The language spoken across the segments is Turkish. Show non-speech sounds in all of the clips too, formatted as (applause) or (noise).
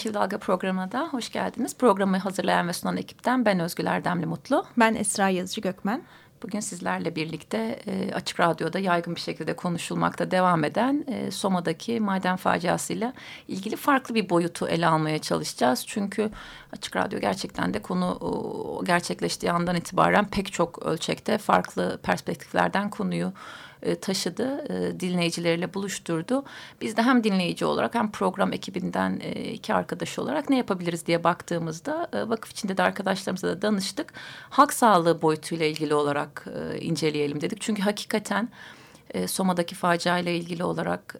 Yeşil Dalga programına da hoş geldiniz. Programı hazırlayan ve sunan ekipten ben Özgül Erdemli Mutlu. Ben Esra Yazıcı Gökmen. Bugün sizlerle birlikte e, Açık Radyo'da yaygın bir şekilde konuşulmakta devam eden e, Soma'daki maden faciasıyla ilgili farklı bir boyutu ele almaya çalışacağız. Çünkü Açık Radyo gerçekten de konu o, gerçekleştiği andan itibaren pek çok ölçekte farklı perspektiflerden konuyu e, taşıdı, e, dinleyicileriyle buluşturdu. Biz de hem dinleyici olarak hem program ekibinden e, iki arkadaş olarak ne yapabiliriz diye baktığımızda vakıf içinde de arkadaşlarımızla da danıştık. Halk sağlığı boyutuyla ilgili olarak inceleyelim dedik. Çünkü hakikaten... Soma'daki facia ile ilgili olarak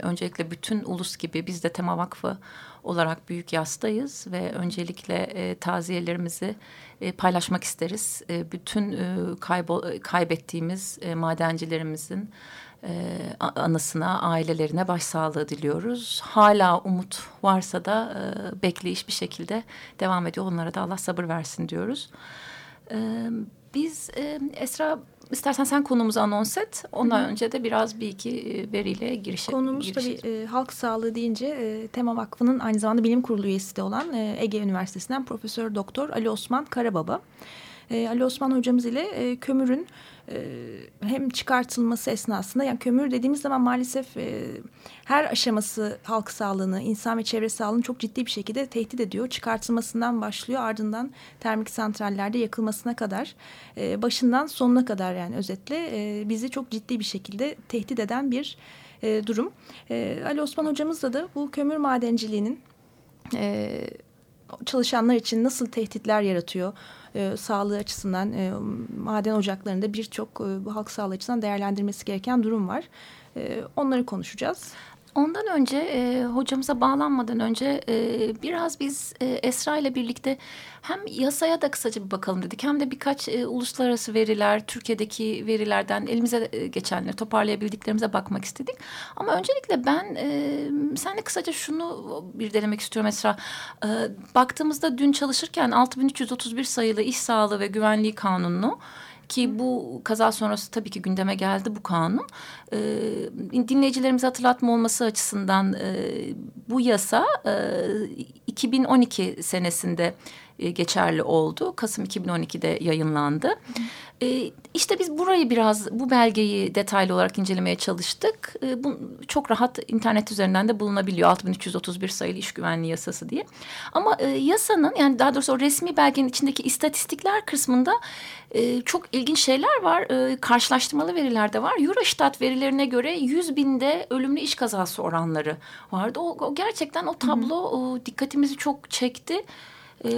öncelikle bütün ulus gibi biz de Tema Vakfı olarak büyük yastayız ve öncelikle e, taziyelerimizi e, paylaşmak isteriz. E, bütün e, kaybol, kaybettiğimiz e, madencilerimizin e, anısına, ailelerine başsağlığı diliyoruz. Hala umut varsa da e, bekleyiş bir şekilde devam ediyor. Onlara da Allah sabır versin diyoruz. E, biz e, Esra İstersen sen konumuzu anons et. Ondan Hı -hı. önce de biraz bir iki e, veriyle giriş Konumuz girişelim. tabii e, halk sağlığı deyince e, Tema Vakfı'nın aynı zamanda bilim kurulu üyesi de olan e, Ege Üniversitesi'nden Profesör Doktor Ali Osman Karababa. E, Ali Osman hocamız ile e, kömürün e, hem çıkartılması esnasında yani kömür dediğimiz zaman maalesef e, her aşaması halk sağlığını, insan ve çevre sağlığını çok ciddi bir şekilde tehdit ediyor. Çıkartılmasından başlıyor ardından termik santrallerde yakılmasına kadar e, başından sonuna kadar yani özetle e, bizi çok ciddi bir şekilde tehdit eden bir e, durum. E, Ali Osman hocamızla da bu kömür madenciliğinin e, çalışanlar için nasıl tehditler yaratıyor? E, sağlığı açısından e, maden ocaklarında birçok e, halk sağlığı açısından değerlendirmesi gereken durum var. E, onları konuşacağız. Ondan önce e, hocamıza bağlanmadan önce e, biraz biz e, Esra ile birlikte hem yasaya da kısaca bir bakalım dedik hem de birkaç e, uluslararası veriler, Türkiye'deki verilerden elimize e, geçenleri toparlayabildiklerimize bakmak istedik. Ama öncelikle ben e, senle kısaca şunu bir denemek istiyorum Esra. E, baktığımızda dün çalışırken 6331 sayılı iş sağlığı ve güvenliği kanununu ki bu kaza sonrası tabii ki gündeme geldi bu kanun. E, dinleyicilerimize hatırlatma olması açısından e, bu yasa e, 2012 senesinde e, geçerli oldu. Kasım 2012'de yayınlandı. E, işte biz burayı biraz bu belgeyi detaylı olarak incelemeye çalıştık. E, bu çok rahat internet üzerinden de bulunabiliyor. 6331 sayılı iş güvenliği yasası diye. Ama e, yasanın yani daha doğrusu o resmi belgenin içindeki istatistikler kısmında e, çok ilginç şeyler var. E, karşılaştırmalı veriler de var. Eurostat verilerine göre 100 binde ölümlü iş kazası oranları vardı. O, o gerçekten o tablo o, dikkatimizi çok çekti. E,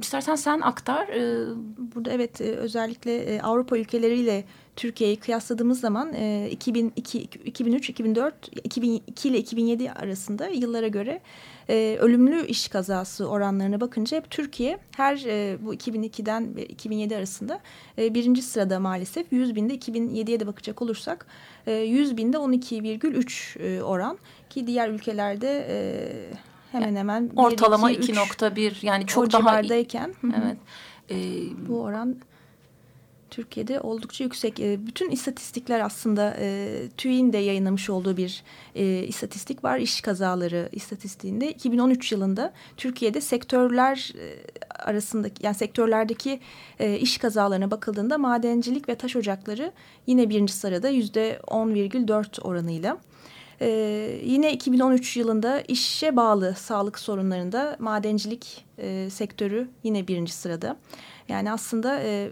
istersen sen aktar. E, Burada evet e, özellikle e, Avrupa ülkeleriyle Türkiye'yi kıyasladığımız zaman e, 2002, 2003, 2004, 2002 ile 2007 arasında yıllara göre e, ölümlü iş kazası oranlarına bakınca hep Türkiye her bu 2002'den 2007 arasında birinci sırada maalesef 100 binde 2007'ye de bakacak olursak e, 100 binde 12,3 e, oran ki diğer ülkelerde hemen hemen ortalama 2.1 yani çok daha civardayken evet. E, bu oran Türkiye'de oldukça yüksek. E, bütün istatistikler aslında e, TÜİ'nin de yayınlamış olduğu bir e, istatistik var. İş kazaları istatistiğinde 2013 yılında Türkiye'de sektörler e, arasındaki yani sektörlerdeki e, iş kazalarına bakıldığında madencilik ve taş ocakları yine birinci sırada yüzde 10,4 oranıyla. Ee, yine 2013 yılında işe bağlı sağlık sorunlarında madencilik e, sektörü yine birinci sırada. Yani aslında e,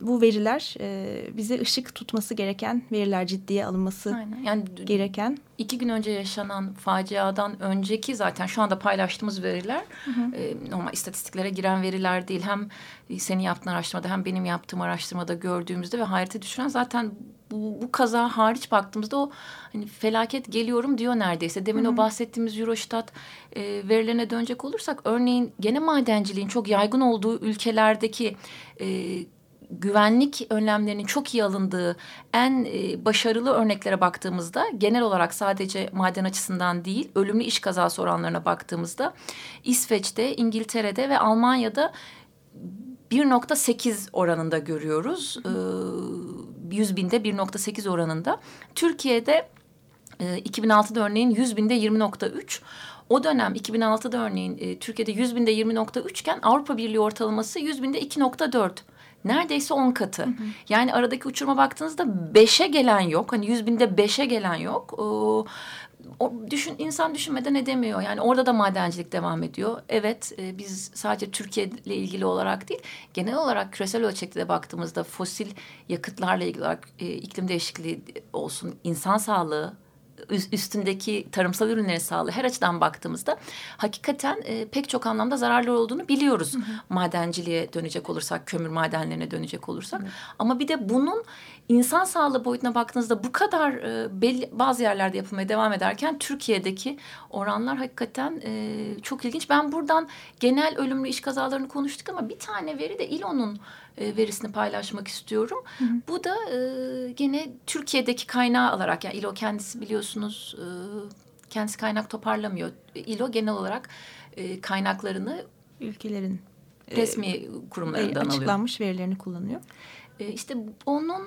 bu veriler e, bize ışık tutması gereken veriler ciddiye alınması Aynen. Yani gereken. iki gün önce yaşanan faciadan önceki zaten şu anda paylaştığımız veriler hı hı. E, normal istatistiklere giren veriler değil. Hem senin yaptığın araştırmada hem benim yaptığım araştırmada gördüğümüzde ve hayrete düşüren zaten bu, bu kaza hariç baktığımızda o hani felaket geliyorum diyor neredeyse. Demin hı hı. o bahsettiğimiz Eurostat e, verilerine dönecek olursak örneğin gene madenciliğin çok yaygın olduğu ülkelerdeki e, güvenlik önlemlerinin çok iyi alındığı en e, başarılı örneklere baktığımızda genel olarak sadece maden açısından değil ölümlü iş kazası oranlarına baktığımızda İsveç'te, İngiltere'de ve Almanya'da 1.8 oranında görüyoruz. E, 100 binde 1.8 oranında. Türkiye'de e, 2006'da örneğin 100 binde 20.3. O dönem 2006'da örneğin e, Türkiye'de 100 binde 20.3 iken Avrupa Birliği ortalaması 100 binde 2.4 neredeyse on katı. Hı hı. Yani aradaki uçuruma baktığınızda beşe gelen yok. Hani yüz binde beşe gelen yok. O, o düşün insan düşünmeden edemiyor. Yani orada da madencilik devam ediyor. Evet e, biz sadece Türkiye ile ilgili olarak değil, genel olarak küresel ölçekte de baktığımızda fosil yakıtlarla ilgili olarak e, iklim değişikliği olsun, insan sağlığı üstündeki tarımsal ürünlerin sağlığı her açıdan baktığımızda hakikaten e, pek çok anlamda zararlı olduğunu biliyoruz. Hı hı. Madenciliğe dönecek olursak, kömür madenlerine dönecek olursak. Hı. Ama bir de bunun insan sağlığı boyutuna baktığınızda bu kadar e, belli bazı yerlerde yapılmaya devam ederken Türkiye'deki oranlar hakikaten e, çok ilginç. Ben buradan genel ölümlü iş kazalarını konuştuk ama bir tane veri de İLO'nun e, verisini paylaşmak istiyorum. Hı hı. Bu da e, gene Türkiye'deki kaynağı alarak yani İLO kendisi biliyorsunuz e, kendisi kaynak toparlamıyor. İLO genel olarak e, kaynaklarını ülkelerin resmi e, kurumlarından açıklanmış alıyor. Açıklanmış verilerini kullanıyor. E, işte onun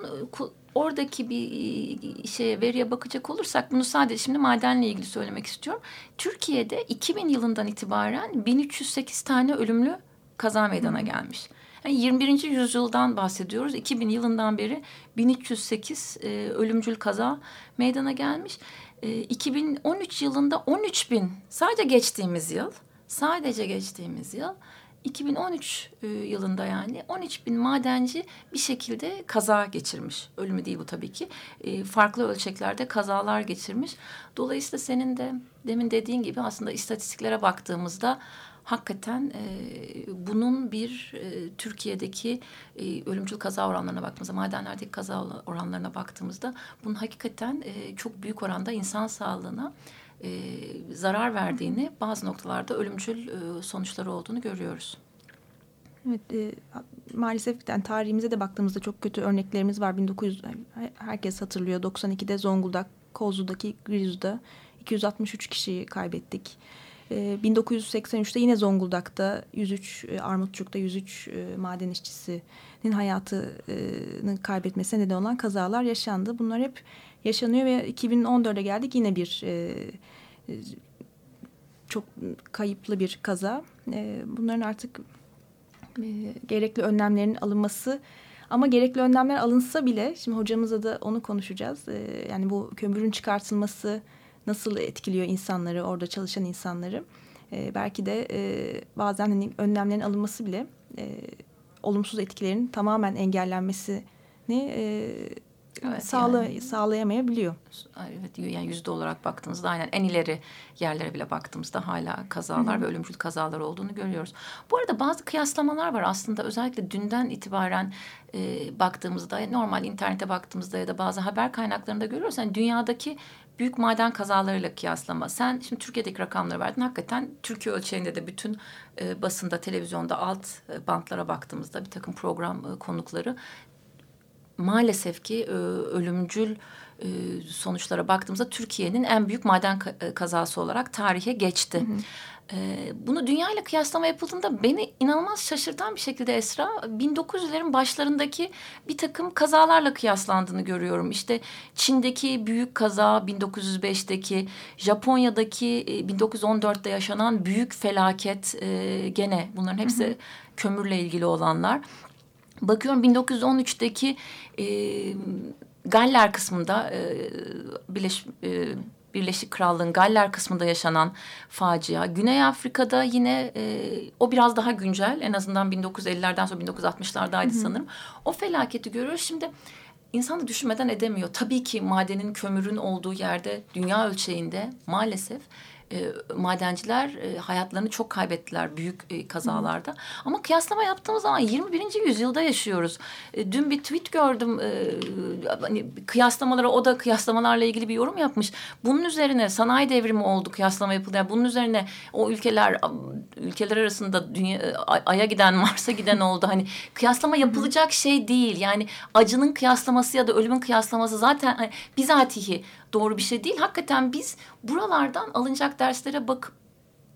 oradaki bir şey veriye bakacak olursak bunu sadece şimdi madenle ilgili söylemek istiyorum. Türkiye'de 2000 yılından itibaren 1308 tane ölümlü kaza meydana gelmiş. Yani 21. yüzyıldan bahsediyoruz. 2000 yılından beri 1308 e, ölümcül kaza meydana gelmiş. E, 2013 yılında 13 bin sadece geçtiğimiz yıl sadece geçtiğimiz yıl 2013 e, yılında yani 13 bin madenci bir şekilde kaza geçirmiş. Ölümü değil bu tabii ki. E, farklı ölçeklerde kazalar geçirmiş. Dolayısıyla senin de demin dediğin gibi aslında istatistiklere baktığımızda hakikaten e, bunun bir Türkiye'deki ölümcül kaza oranlarına baktığımızda, madenlerdeki kaza oranlarına baktığımızda bunun hakikaten çok büyük oranda insan sağlığına e, zarar verdiğini, bazı noktalarda ölümcül e, sonuçları olduğunu görüyoruz. Evet, e, maalesef yani tarihimize de baktığımızda çok kötü örneklerimiz var. 1900 herkes hatırlıyor. 92'de Zonguldak, Kozlu'daki Grizu'da 263 kişiyi kaybettik. 1983'te ee, yine Zonguldak'ta 103 e, Armutçuk'ta 103 e, maden işçisinin hayatını kaybetmesine neden olan kazalar yaşandı. Bunlar hep yaşanıyor ve 2014'e geldik yine bir e, çok kayıplı bir kaza. Bunların artık gerekli önlemlerin alınması ama gerekli önlemler alınsa bile şimdi hocamızla da onu konuşacağız. Yani bu kömürün çıkartılması nasıl etkiliyor insanları, orada çalışan insanları. E, belki de e, bazen hani önlemlerin alınması bile e, olumsuz etkilerin tamamen engellenmesini e, evet, sağla, yani. sağlayamayabiliyor. Evet yani yüzde olarak baktığımızda aynen en ileri yerlere bile baktığımızda hala kazalar Hı ve ölümcül kazalar olduğunu görüyoruz. Bu arada bazı kıyaslamalar var aslında özellikle dünden itibaren e, baktığımızda normal internete baktığımızda ya da bazı haber kaynaklarında görüyoruz. Yani dünyadaki büyük maden kazalarıyla kıyaslama. Sen şimdi Türkiye'deki rakamları verdin. Hakikaten Türkiye ölçeğinde de bütün e, basında, televizyonda alt e, bantlara baktığımızda bir takım program e, konukları maalesef ki e, ölümcül e, sonuçlara baktığımızda Türkiye'nin en büyük maden e, kazası olarak tarihe geçti. Hı hı. E, bunu dünya ile kıyaslama yapıldığında beni inanılmaz şaşırtan bir şekilde Esra 1900'lerin başlarındaki bir takım kazalarla kıyaslandığını görüyorum. İşte Çin'deki büyük kaza 1905'teki, Japonya'daki 1914'te yaşanan büyük felaket e, gene bunların hepsi hı hı. kömürle ilgili olanlar. Bakıyorum 1913'teki e, Galler kısmında e, Birleş, e, Birleşik Krallığın Galler kısmında yaşanan facia. Güney Afrika'da yine e, o biraz daha güncel. En azından 1950'lerden sonra 1960'lardaydı sanırım. O felaketi görüyoruz. Şimdi insan da düşünmeden edemiyor. Tabii ki madenin, kömürün olduğu yerde dünya ölçeğinde maalesef e, madenciler e, hayatlarını çok kaybettiler büyük e, kazalarda. Hı. Ama kıyaslama yaptığımız zaman 21. yüzyılda yaşıyoruz. E, dün bir tweet gördüm. E, hani kıyaslamalara o da kıyaslamalarla ilgili bir yorum yapmış. Bunun üzerine sanayi devrimi oldu kıyaslama yapıldı. Yani bunun üzerine o ülkeler ülkeler arasında dünya aya giden (laughs) Mars'a giden oldu. Hani kıyaslama yapılacak şey değil. Yani acının kıyaslaması ya da ölümün kıyaslaması zaten hani, bizatihi doğru bir şey değil. Hakikaten biz buralardan alınacak derslere bakıp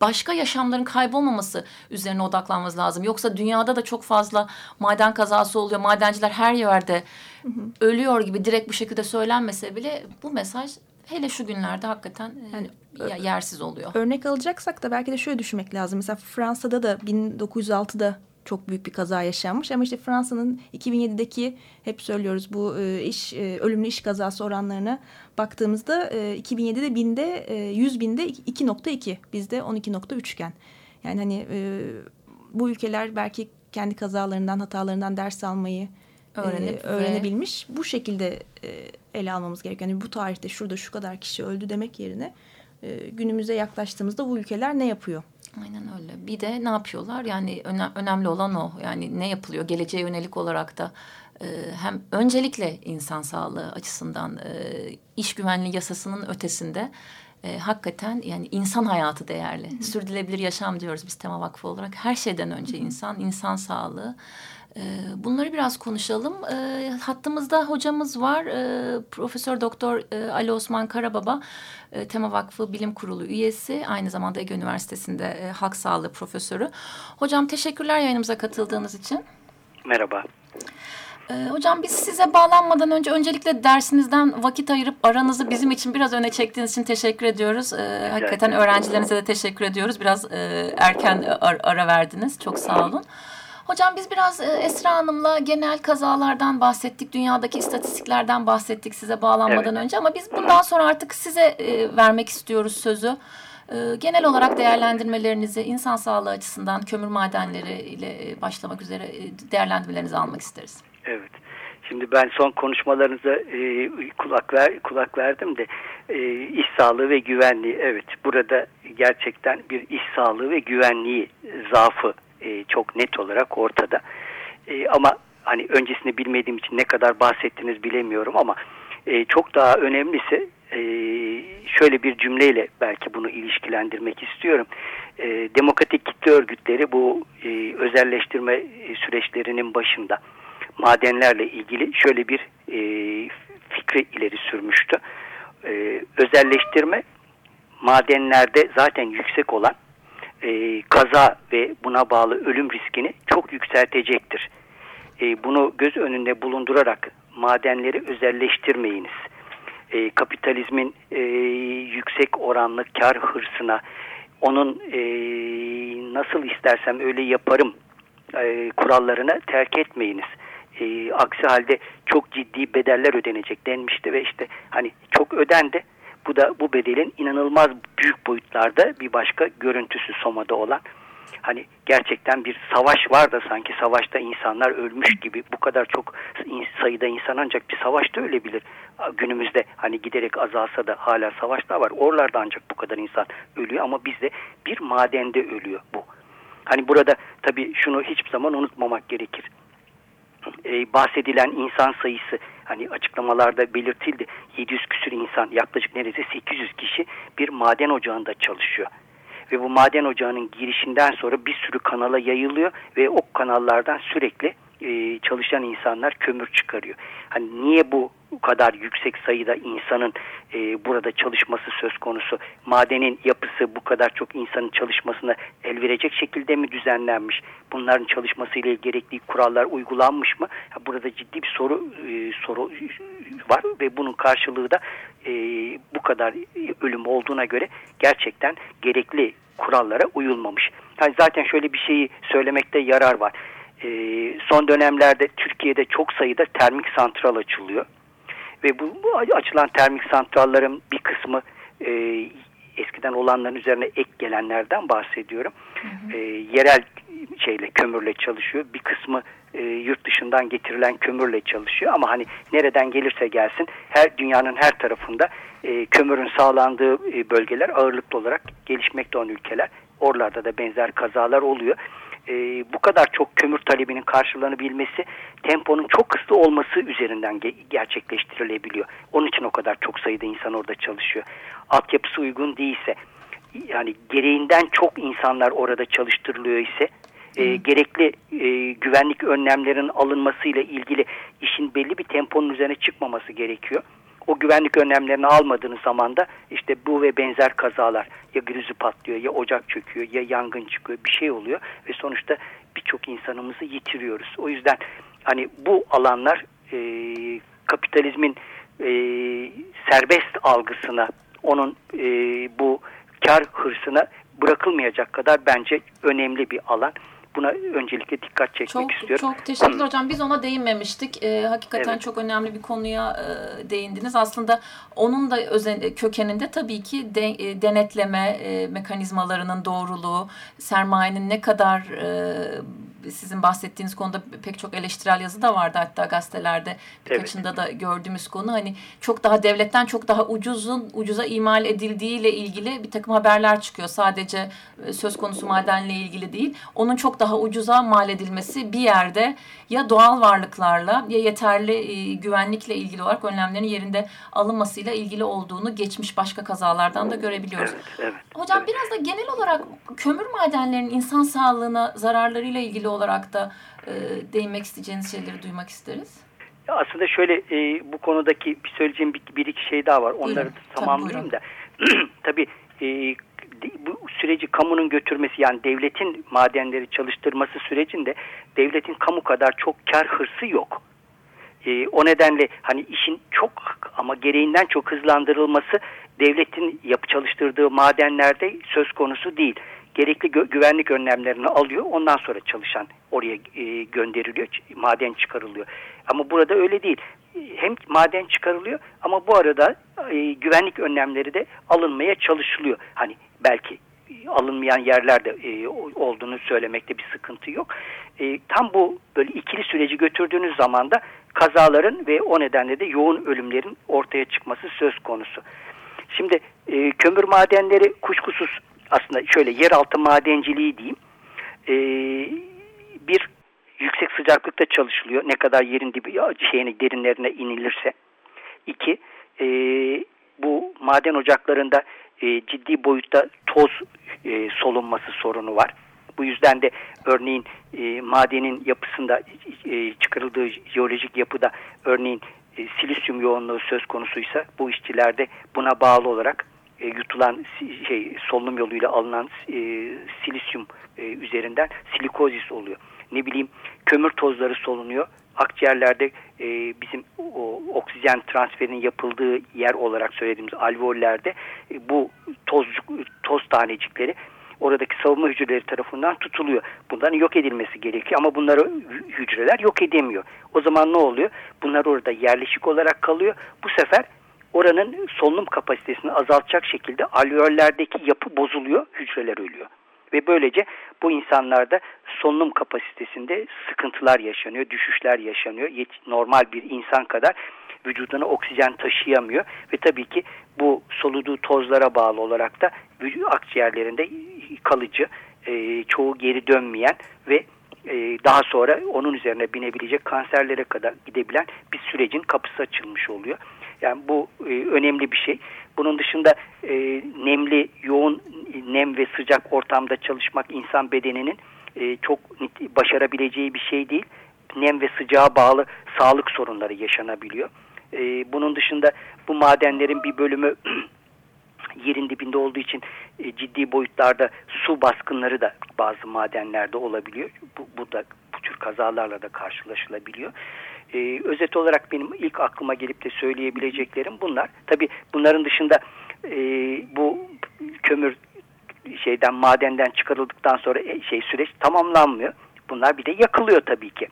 başka yaşamların kaybolmaması üzerine odaklanmamız lazım. Yoksa dünyada da çok fazla maden kazası oluyor. Madenciler her yerde hı hı. ölüyor gibi direkt bu şekilde söylenmese bile bu mesaj hele şu günlerde hakikaten e, yani, yersiz oluyor. Örnek alacaksak da belki de şöyle düşünmek lazım. Mesela Fransa'da da 1906'da çok büyük bir kaza yaşanmış. Ama işte Fransa'nın 2007'deki hep söylüyoruz bu e, iş e, ölümlü iş kazası oranlarına baktığımızda e, 2007'de binde e, 100 binde 2.2 bizde 12.3 iken. Yani hani e, bu ülkeler belki kendi kazalarından hatalarından ders almayı Öğrenip e, öğrenebilmiş. Ve... Bu şekilde e, ele almamız gerekiyor. Yani bu tarihte şurada şu kadar kişi öldü demek yerine e, günümüze yaklaştığımızda bu ülkeler ne yapıyor? Aynen öyle. Bir de ne yapıyorlar? Yani öne, önemli olan o. Yani ne yapılıyor? Geleceğe yönelik olarak da e, hem öncelikle insan sağlığı açısından e, iş güvenliği yasasının ötesinde e, hakikaten yani insan hayatı değerli. Hı. Sürdürülebilir yaşam diyoruz biz Tema Vakfı olarak. Her şeyden önce hı. insan, insan sağlığı. E, bunları biraz konuşalım. E, hattımızda hocamız var. E, Profesör Doktor e, Ali Osman Karababa. E, Tema Vakfı Bilim Kurulu üyesi. Aynı zamanda Ege Üniversitesi'nde e, halk sağlığı profesörü. Hocam teşekkürler yayınımıza katıldığınız için. Merhaba. Ee, hocam biz size bağlanmadan önce öncelikle dersinizden vakit ayırıp aranızı bizim için biraz öne çektiğiniz için teşekkür ediyoruz. Ee, hakikaten öğrencilerinize de teşekkür ediyoruz. Biraz e, erken ar ara verdiniz. Çok sağ olun. Hocam biz biraz e, Esra Hanım'la genel kazalardan bahsettik. Dünyadaki istatistiklerden bahsettik size bağlanmadan evet. önce. Ama biz bundan sonra artık size e, vermek istiyoruz sözü. E, genel olarak değerlendirmelerinizi insan sağlığı açısından kömür madenleri ile başlamak üzere değerlendirmelerinizi almak isteriz. Evet. Şimdi ben son konuşmalarınıza e, kulak ver kulak verdim de e, iş sağlığı ve güvenliği evet burada gerçekten bir iş sağlığı ve güvenliği zaafı e, çok net olarak ortada. E, ama hani öncesini bilmediğim için ne kadar bahsettiniz bilemiyorum ama e, çok daha önemlisi e, şöyle bir cümleyle belki bunu ilişkilendirmek istiyorum. E, demokratik kitle örgütleri bu e, özelleştirme süreçlerinin başında madenlerle ilgili şöyle bir e, fikri ileri sürmüştü. E, özelleştirme madenlerde zaten yüksek olan e, kaza ve buna bağlı ölüm riskini çok yükseltecektir. E, bunu göz önünde bulundurarak madenleri özelleştirmeyiniz. E, kapitalizmin e, yüksek oranlı kar hırsına, onun e, nasıl istersem öyle yaparım e, kurallarına terk etmeyiniz. E, aksi halde çok ciddi bedeller ödenecek denmişti ve işte hani çok ödendi bu da bu bedelin inanılmaz büyük boyutlarda bir başka görüntüsü Soma'da olan. Hani gerçekten bir savaş var da sanki savaşta insanlar ölmüş gibi bu kadar çok sayıda insan ancak bir savaşta ölebilir. Günümüzde hani giderek azalsa da hala savaşta var. Oralarda ancak bu kadar insan ölüyor ama bizde bir madende ölüyor bu. Hani burada tabii şunu hiçbir zaman unutmamak gerekir e, bahsedilen insan sayısı hani açıklamalarda belirtildi 700 küsür insan yaklaşık neredeyse 800 kişi bir maden ocağında çalışıyor. Ve bu maden ocağının girişinden sonra bir sürü kanala yayılıyor ve o kanallardan sürekli e, çalışan insanlar kömür çıkarıyor. Hani niye bu kadar yüksek sayıda insanın e, burada çalışması söz konusu? Madenin yapısı bu kadar çok insanın çalışmasına el verecek şekilde mi düzenlenmiş? Bunların çalışmasıyla gerekli kurallar uygulanmış mı? Burada ciddi bir soru e, soru var ve bunun karşılığı da e, bu kadar ölüm olduğuna göre gerçekten gerekli kurallara uyulmamış. Yani zaten şöyle bir şeyi söylemekte yarar var e, son dönemlerde Türkiye'de çok sayıda termik santral açılıyor. Ve bu, bu açılan termik santrallerin bir kısmı e, eskiden olanların üzerine ek gelenlerden bahsediyorum. Hı hı. E, yerel şeyle kömürle çalışıyor. Bir kısmı e, yurt dışından getirilen kömürle çalışıyor ama hani nereden gelirse gelsin her dünyanın her tarafında e, kömürün sağlandığı e, bölgeler ağırlıklı olarak gelişmekte olan ülkeler. Oralarda da benzer kazalar oluyor. E, bu kadar çok kömür talebinin karşılanabilmesi temponun çok hızlı olması üzerinden ge gerçekleştirilebiliyor. Onun için o kadar çok sayıda insan orada çalışıyor. Altyapısı uygun değilse yani gereğinden çok insanlar orada çalıştırılıyor ise e, gerekli e, güvenlik önlemlerinin alınmasıyla ilgili işin belli bir temponun üzerine çıkmaması gerekiyor. O güvenlik önlemlerini almadığınız zaman da işte bu ve benzer kazalar ya grüzü patlıyor ya ocak çöküyor ya yangın çıkıyor bir şey oluyor ve sonuçta birçok insanımızı yitiriyoruz. O yüzden hani bu alanlar e, kapitalizmin e, serbest algısına onun e, bu kar hırsına bırakılmayacak kadar bence önemli bir alan buna öncelikle dikkat çekmek çok, istiyorum. Çok teşekkür hocam. Biz ona değinmemiştik. Ee, hakikaten evet. çok önemli bir konuya e, değindiniz. Aslında onun da özen, kökeninde tabii ki de, e, denetleme e, mekanizmalarının doğruluğu, sermayenin ne kadar e, sizin bahsettiğiniz konuda pek çok eleştirel yazı da vardı hatta gazetelerde. Birkaçında da gördüğümüz konu. Hani çok daha devletten çok daha ucuzun ucuza imal edildiğiyle ilgili bir takım haberler çıkıyor. Sadece e, söz konusu madenle ilgili değil. Onun çok daha ucuza mal edilmesi bir yerde ya doğal varlıklarla ya yeterli e, güvenlikle ilgili olarak önlemlerin yerinde alınmasıyla ilgili olduğunu geçmiş başka kazalardan da görebiliyoruz. Evet, evet, Hocam evet. biraz da genel olarak kömür madenlerinin insan sağlığına zararlarıyla ilgili olarak da e, değinmek isteyeceğiniz şeyleri duymak isteriz. Ya aslında şöyle e, bu konudaki bir söyleyeceğim bir, bir iki şey daha var. Onları buyurun. tamamlayayım da. (clears throat) Tabii e, bu süreci kamunun götürmesi yani devletin madenleri çalıştırması sürecinde devletin kamu kadar çok kar hırsı yok. E, o nedenle hani işin çok ama gereğinden çok hızlandırılması devletin yapı çalıştırdığı madenlerde söz konusu değil. Gerekli gü güvenlik önlemlerini alıyor. Ondan sonra çalışan oraya e, gönderiliyor. Maden çıkarılıyor. Ama burada öyle değil. Hem maden çıkarılıyor ama bu arada e, güvenlik önlemleri de alınmaya çalışılıyor. Hani belki alınmayan yerlerde e, olduğunu söylemekte bir sıkıntı yok. E, tam bu böyle ikili süreci götürdüğünüz zaman da kazaların ve o nedenle de yoğun ölümlerin ortaya çıkması söz konusu. Şimdi e, kömür madenleri kuşkusuz aslında şöyle yeraltı madenciliği diyeyim. E, bir yüksek sıcaklıkta çalışılıyor. Ne kadar yerin dibi şeyine derinlerine inilirse. İki e, bu maden ocaklarında e, ciddi boyutta toz e, solunması sorunu var. Bu yüzden de örneğin e, madenin yapısında e, çıkarıldığı jeolojik yapıda örneğin e, silisyum yoğunluğu söz konusuysa bu işçilerde buna bağlı olarak e, yutulan şey solunum yoluyla alınan e, silisyum e, üzerinden silikozis oluyor. Ne bileyim kömür tozları solunuyor. Akciğerlerde e, bizim o, oksijen transferinin yapıldığı yer olarak söylediğimiz alveollerde e, bu tozcuk, toz tanecikleri oradaki savunma hücreleri tarafından tutuluyor. Bunların yok edilmesi gerekiyor ama bunları hücreler yok edemiyor. O zaman ne oluyor? Bunlar orada yerleşik olarak kalıyor. Bu sefer oranın solunum kapasitesini azaltacak şekilde alveollerdeki yapı bozuluyor, hücreler ölüyor. Ve böylece bu insanlarda solunum kapasitesinde sıkıntılar yaşanıyor, düşüşler yaşanıyor. Normal bir insan kadar vücuduna oksijen taşıyamıyor ve tabii ki bu soluduğu tozlara bağlı olarak da akciğerlerinde kalıcı, e, çoğu geri dönmeyen ve e, daha sonra onun üzerine binebilecek kanserlere kadar gidebilen bir sürecin kapısı açılmış oluyor. Yani bu e, önemli bir şey. Bunun dışında e, nemli, yoğun nem ve sıcak ortamda çalışmak insan bedeninin e, çok başarabileceği bir şey değil. Nem ve sıcağa bağlı sağlık sorunları yaşanabiliyor. E, bunun dışında bu madenlerin bir bölümü (clears throat) yerin dibinde olduğu için e, ciddi boyutlarda su baskınları da bazı madenlerde olabiliyor. Bu, bu da bu tür kazalarla da karşılaşılabiliyor. E, özet olarak benim ilk aklıma gelip de söyleyebileceklerim bunlar. Tabi bunların dışında e, bu kömür şeyden madenden çıkarıldıktan sonra e, şey süreç tamamlanmıyor. Bunlar bir de yakılıyor tabii ki.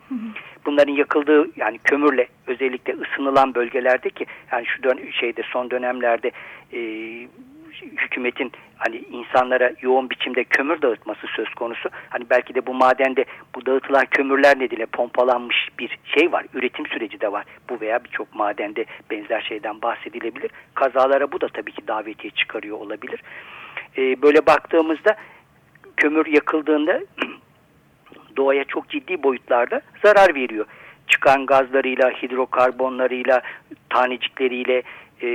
Bunların yakıldığı yani kömürle özellikle ısınılan bölgelerdeki yani şu dön şeyde son dönemlerde e, hükümetin hani insanlara yoğun biçimde kömür dağıtması söz konusu. Hani belki de bu madende bu dağıtılan kömürler nedeniyle pompalanmış bir şey var. Üretim süreci de var. Bu veya birçok madende benzer şeyden bahsedilebilir. Kazalara bu da tabii ki davetiye çıkarıyor olabilir. E, böyle baktığımızda kömür yakıldığında (clears throat) doğaya çok ciddi boyutlarda zarar veriyor. Çıkan gazlarıyla, hidrokarbonlarıyla, tanecikleriyle, e,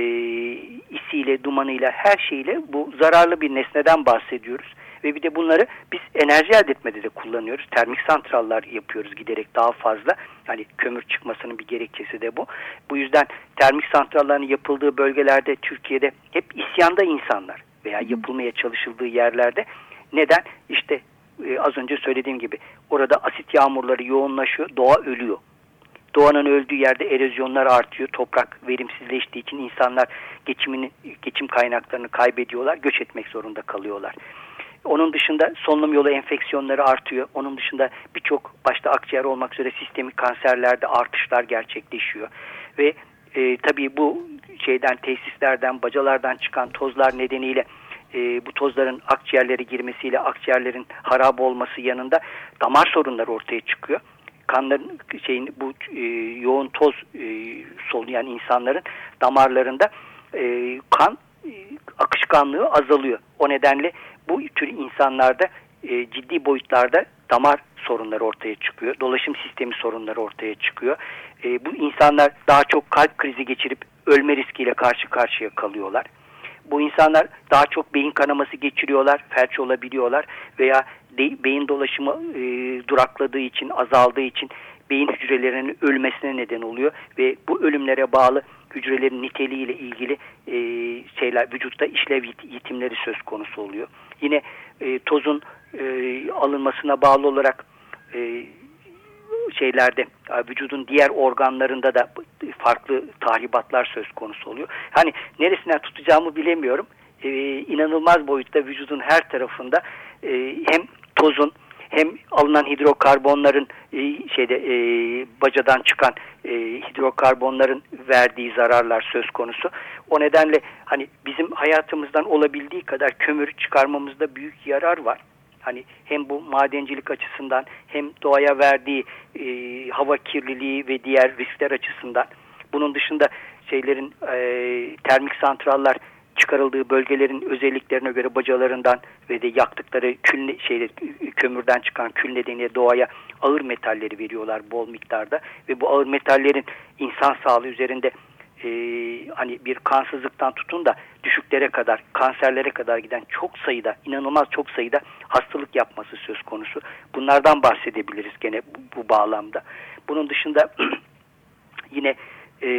isiyle, dumanıyla, her şeyle bu zararlı bir nesneden bahsediyoruz. Ve bir de bunları biz enerji elde etmede de kullanıyoruz. Termik santrallar yapıyoruz giderek daha fazla. Hani kömür çıkmasının bir gerekçesi de bu. Bu yüzden termik santralların yapıldığı bölgelerde Türkiye'de hep isyanda insanlar veya yapılmaya çalışıldığı yerlerde neden? İşte e, az önce söylediğim gibi orada asit yağmurları yoğunlaşıyor, doğa ölüyor. Doğanın öldüğü yerde erozyonlar artıyor, toprak verimsizleştiği için insanlar geçimini, geçim kaynaklarını kaybediyorlar, göç etmek zorunda kalıyorlar. Onun dışında solunum yolu enfeksiyonları artıyor. Onun dışında birçok başta akciğer olmak üzere sistemik kanserlerde artışlar gerçekleşiyor. Ve e, tabii bu şeyden tesislerden, bacalardan çıkan tozlar nedeniyle e, bu tozların akciğerlere girmesiyle akciğerlerin harap olması yanında damar sorunları ortaya çıkıyor. Kanların şeyin bu e, yoğun toz e, soluyan insanların damarlarında e, kan e, akışkanlığı azalıyor. O nedenle bu tür insanlarda e, ciddi boyutlarda damar sorunları ortaya çıkıyor. Dolaşım sistemi sorunları ortaya çıkıyor. E, bu insanlar daha çok kalp krizi geçirip ölme riskiyle karşı karşıya kalıyorlar. Bu insanlar daha çok beyin kanaması geçiriyorlar, felç olabiliyorlar veya de, beyin dolaşımı e, durakladığı için, azaldığı için beyin hücrelerinin ölmesine neden oluyor ve bu ölümlere bağlı hücrelerin niteliğiyle ilgili e, şeyler vücutta işlev yitimleri söz konusu oluyor. Yine e, tozun e, alınmasına bağlı olarak e, şeylerde vücudun diğer organlarında da farklı tahribatlar söz konusu oluyor. Hani neresinden tutacağımı bilemiyorum. Ee, inanılmaz boyutta vücudun her tarafında e, hem tozun hem alınan hidrokarbonların e, şeyde e, bacadan çıkan e, hidrokarbonların verdiği zararlar söz konusu. O nedenle hani bizim hayatımızdan olabildiği kadar kömür çıkarmamızda büyük yarar var. Hani hem bu madencilik açısından hem doğaya verdiği e, hava kirliliği ve diğer riskler açısından. Bunun dışında şeylerin e, termik santrallar çıkarıldığı bölgelerin özelliklerine göre bacalarından ve de yaktıkları kül şeyler kömürden çıkan kül nedeniyle doğaya ağır metalleri veriyorlar bol miktarda ve bu ağır metallerin insan sağlığı üzerinde e, hani bir kansızlıktan tutun da düşüklere kadar, kanserlere kadar giden çok sayıda, inanılmaz çok sayıda hastalık yapması söz konusu. Bunlardan bahsedebiliriz gene bu, bu bağlamda. Bunun dışında (clears throat) yine e,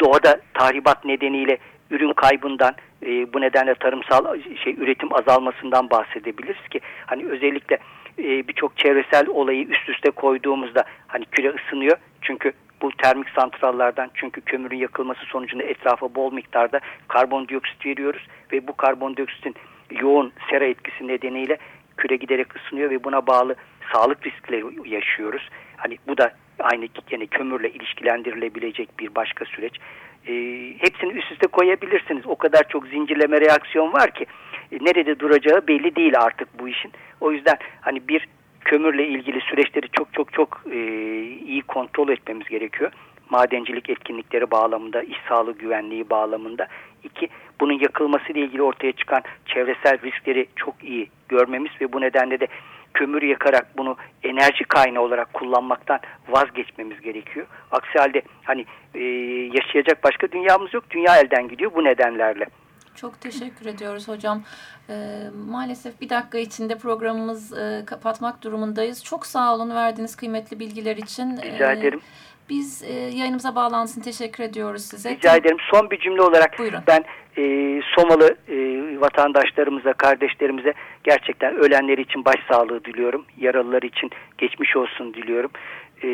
doğada tahribat nedeniyle ürün kaybından e, bu nedenle tarımsal şey üretim azalmasından bahsedebiliriz ki hani özellikle e, birçok çevresel olayı üst üste koyduğumuzda hani küre ısınıyor çünkü bu termik santrallardan çünkü kömürün yakılması sonucunda etrafa bol miktarda karbondioksit veriyoruz ve bu karbondioksitin yoğun sera etkisi nedeniyle küre giderek ısınıyor ve buna bağlı sağlık riskleri yaşıyoruz. Hani bu da aynı yani kömürle ilişkilendirilebilecek bir başka süreç. E, hepsini üst üste koyabilirsiniz. O kadar çok zincirleme reaksiyon var ki e, nerede duracağı belli değil artık bu işin. O yüzden hani bir kömürle ilgili süreçleri çok çok çok e, iyi kontrol etmemiz gerekiyor. Madencilik etkinlikleri bağlamında, iş sağlığı güvenliği bağlamında. İki, bunun yakılması ile ilgili ortaya çıkan çevresel riskleri çok iyi görmemiz ve bu nedenle de kömür yakarak bunu enerji kaynağı olarak kullanmaktan vazgeçmemiz gerekiyor. Aksi halde hani e, yaşayacak başka dünyamız yok. Dünya elden gidiyor bu nedenlerle. Çok teşekkür ediyoruz hocam. E, maalesef bir dakika içinde programımız e, kapatmak durumundayız. Çok sağ olun verdiğiniz kıymetli bilgiler için. Rica e, ederim. Biz e, yayınımıza bağlansın teşekkür ediyoruz size. Rica ederim. Son bir cümle olarak Buyurun. ben e, Somalı e, vatandaşlarımıza, kardeşlerimize gerçekten ölenler için başsağlığı diliyorum. Yaralılar için geçmiş olsun diliyorum. E,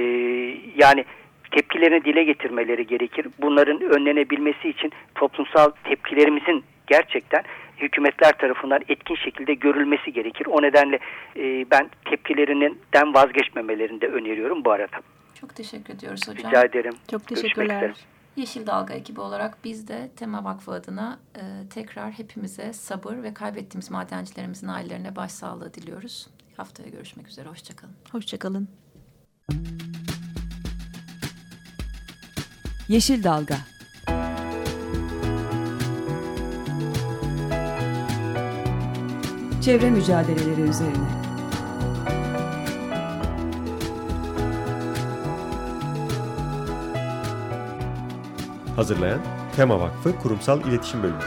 yani tepkilerini dile getirmeleri gerekir. Bunların önlenebilmesi için toplumsal tepkilerimizin gerçekten hükümetler tarafından etkin şekilde görülmesi gerekir. O nedenle e, ben tepkilerinden vazgeçmemelerini de öneriyorum bu arada. Çok teşekkür ediyoruz hocam. Rica ederim. Çok teşekkürler. Yeşil Dalga ekibi olarak biz de Tema Vakfı adına e, tekrar hepimize sabır ve kaybettiğimiz madencilerimizin ailelerine başsağlığı diliyoruz. Haftaya görüşmek üzere. Hoşçakalın. Hoşçakalın. Yeşil Dalga Çevre mücadeleleri üzerine Hazırlayan Tema Vakfı Kurumsal İletişim Bölümü.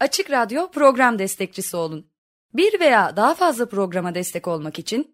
Açık Radyo program destekçisi olun. Bir veya daha fazla programa destek olmak için